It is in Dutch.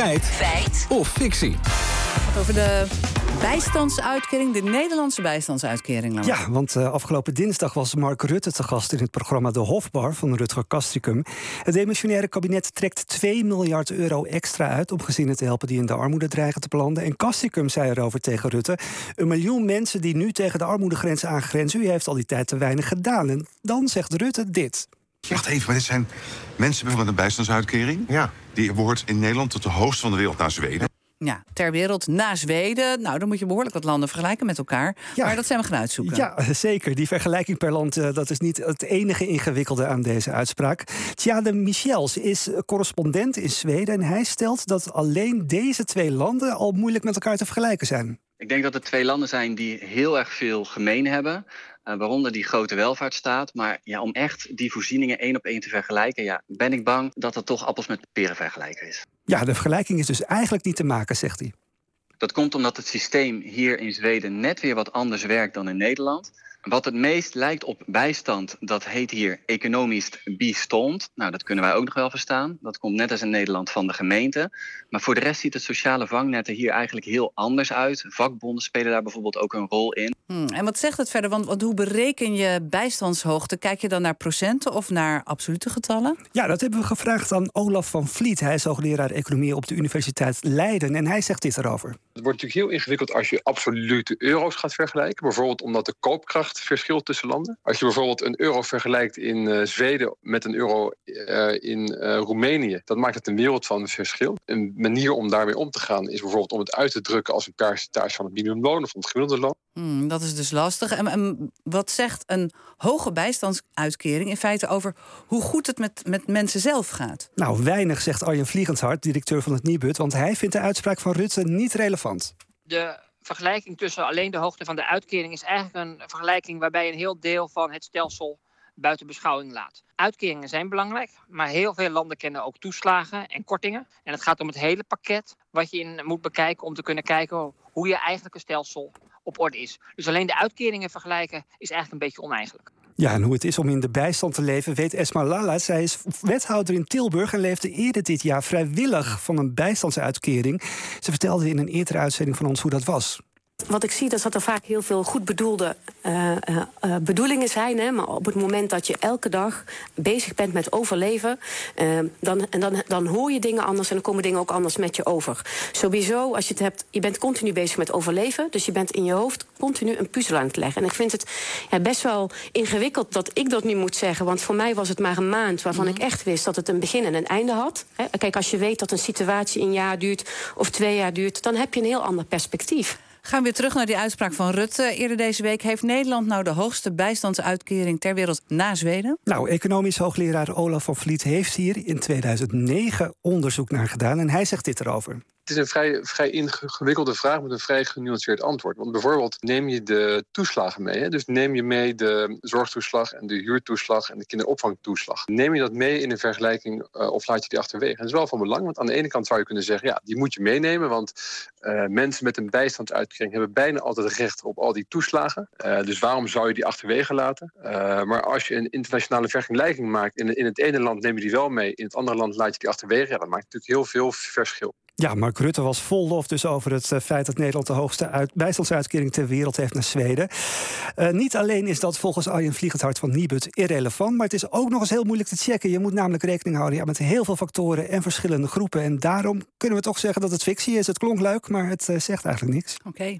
Feit. Feit. Of fictie. Het over de bijstandsuitkering, de Nederlandse bijstandsuitkering. Ja, want uh, afgelopen dinsdag was Mark Rutte te gast in het programma De Hofbar van Rutger Kastricum. Het demissionaire kabinet trekt 2 miljard euro extra uit om gezinnen te helpen die in de armoede dreigen te belanden. En Kastricum zei erover tegen Rutte: Een miljoen mensen die nu tegen de armoedegrens aangrenzen, u heeft al die tijd te weinig gedaan. En dan zegt Rutte dit. Wacht even, maar dit zijn mensen met een bijstandsuitkering. Ja. Die behoort in Nederland tot de hoogste van de wereld naar Zweden. Ja, ter wereld na Zweden. Nou, dan moet je behoorlijk wat landen vergelijken met elkaar. Ja. Maar dat zijn we gaan uitzoeken. Ja, zeker. Die vergelijking per land, uh, dat is niet het enige ingewikkelde aan deze uitspraak. Tjade Michels is correspondent in Zweden en hij stelt dat alleen deze twee landen al moeilijk met elkaar te vergelijken zijn. Ik denk dat het twee landen zijn die heel erg veel gemeen hebben. Uh, waaronder die grote welvaartsstaat. Maar ja, om echt die voorzieningen één op één te vergelijken, ja, ben ik bang dat dat toch appels met peren vergelijken is. Ja, de vergelijking is dus eigenlijk niet te maken, zegt hij. Dat komt omdat het systeem hier in Zweden net weer wat anders werkt dan in Nederland. Wat het meest lijkt op bijstand, dat heet hier economisch bistond. Nou, dat kunnen wij ook nog wel verstaan. Dat komt net als in Nederland van de gemeente. Maar voor de rest ziet het sociale vangnet er hier eigenlijk heel anders uit. Vakbonden spelen daar bijvoorbeeld ook een rol in. Hmm, en wat zegt het verder? Want, want, hoe bereken je bijstandshoogte? Kijk je dan naar procenten of naar absolute getallen? Ja, dat hebben we gevraagd aan Olaf van Vliet. Hij is hoogleraar economie op de Universiteit Leiden. En hij zegt dit erover. Het wordt natuurlijk heel ingewikkeld als je absolute euro's gaat vergelijken. Bijvoorbeeld omdat de koopkracht verschil tussen landen. Als je bijvoorbeeld een euro vergelijkt in uh, Zweden met een euro uh, in uh, Roemenië, dat maakt het een wereld van verschil. Een manier om daarmee om te gaan is bijvoorbeeld om het uit te drukken als een percentage van het minimumloon of van het gemiddelde loon. Hmm, dat is dus lastig. En, en, wat zegt een hoge bijstandsuitkering in feite over hoe goed het met, met mensen zelf gaat? Nou, weinig, zegt Arjen Vliegendhart, directeur van het Nibud, want hij vindt de uitspraak van Rutte niet relevant. De vergelijking tussen alleen de hoogte van de uitkering is eigenlijk een vergelijking waarbij een heel deel van het stelsel buiten beschouwing laat. Uitkeringen zijn belangrijk, maar heel veel landen kennen ook toeslagen en kortingen. En het gaat om het hele pakket wat je in moet bekijken om te kunnen kijken hoe je eigenlijke stelsel op orde is. Dus alleen de uitkeringen vergelijken is eigenlijk een beetje oneigenlijk. Ja, en hoe het is om in de bijstand te leven, weet Esma Lala. Zij is wethouder in Tilburg en leefde eerder dit jaar vrijwillig van een bijstandsuitkering. Ze vertelde in een eerdere uitzending van ons hoe dat was. Wat ik zie, is dat er vaak heel veel goed bedoelde uh, uh, bedoelingen zijn. Hè, maar op het moment dat je elke dag bezig bent met overleven... Uh, dan, en dan, dan hoor je dingen anders en dan komen dingen ook anders met je over. Sowieso, als je het hebt, je bent continu bezig met overleven. Dus je bent in je hoofd continu een puzzel aan het leggen. En ik vind het ja, best wel ingewikkeld dat ik dat nu moet zeggen. Want voor mij was het maar een maand waarvan mm -hmm. ik echt wist... dat het een begin en een einde had. Hè. Kijk, als je weet dat een situatie een jaar duurt of twee jaar duurt... dan heb je een heel ander perspectief. Gaan we weer terug naar die uitspraak van Rutte eerder deze week. Heeft Nederland nou de hoogste bijstandsuitkering ter wereld na Zweden? Nou, economisch hoogleraar Olaf van Vliet heeft hier in 2009 onderzoek naar gedaan. En hij zegt dit erover. Het is een vrij, vrij ingewikkelde vraag met een vrij genuanceerd antwoord. Want bijvoorbeeld neem je de toeslagen mee. Hè? Dus neem je mee de zorgtoeslag en de huurtoeslag en de kinderopvangtoeslag. Neem je dat mee in een vergelijking uh, of laat je die achterwege? Dat is wel van belang, want aan de ene kant zou je kunnen zeggen... ja, die moet je meenemen, want uh, mensen met een bijstandsuitkering... hebben bijna altijd recht op al die toeslagen. Uh, dus waarom zou je die achterwege laten? maar als je een internationale vergelijking maakt... In, in het ene land neem je die wel mee, in het andere land laat je die achterwege... ja, dat maakt natuurlijk heel veel verschil. Ja, Mark Rutte was vol lof dus over het feit dat Nederland de hoogste uit, bijstandsuitkering ter wereld heeft naar Zweden. Uh, niet alleen is dat volgens Arjen Vliegendhart van Nibud irrelevant, maar het is ook nog eens heel moeilijk te checken. Je moet namelijk rekening houden met heel veel factoren en verschillende groepen. En daarom kunnen we toch zeggen dat het fictie is. Het klonk leuk, maar het uh, zegt eigenlijk niks. Oké.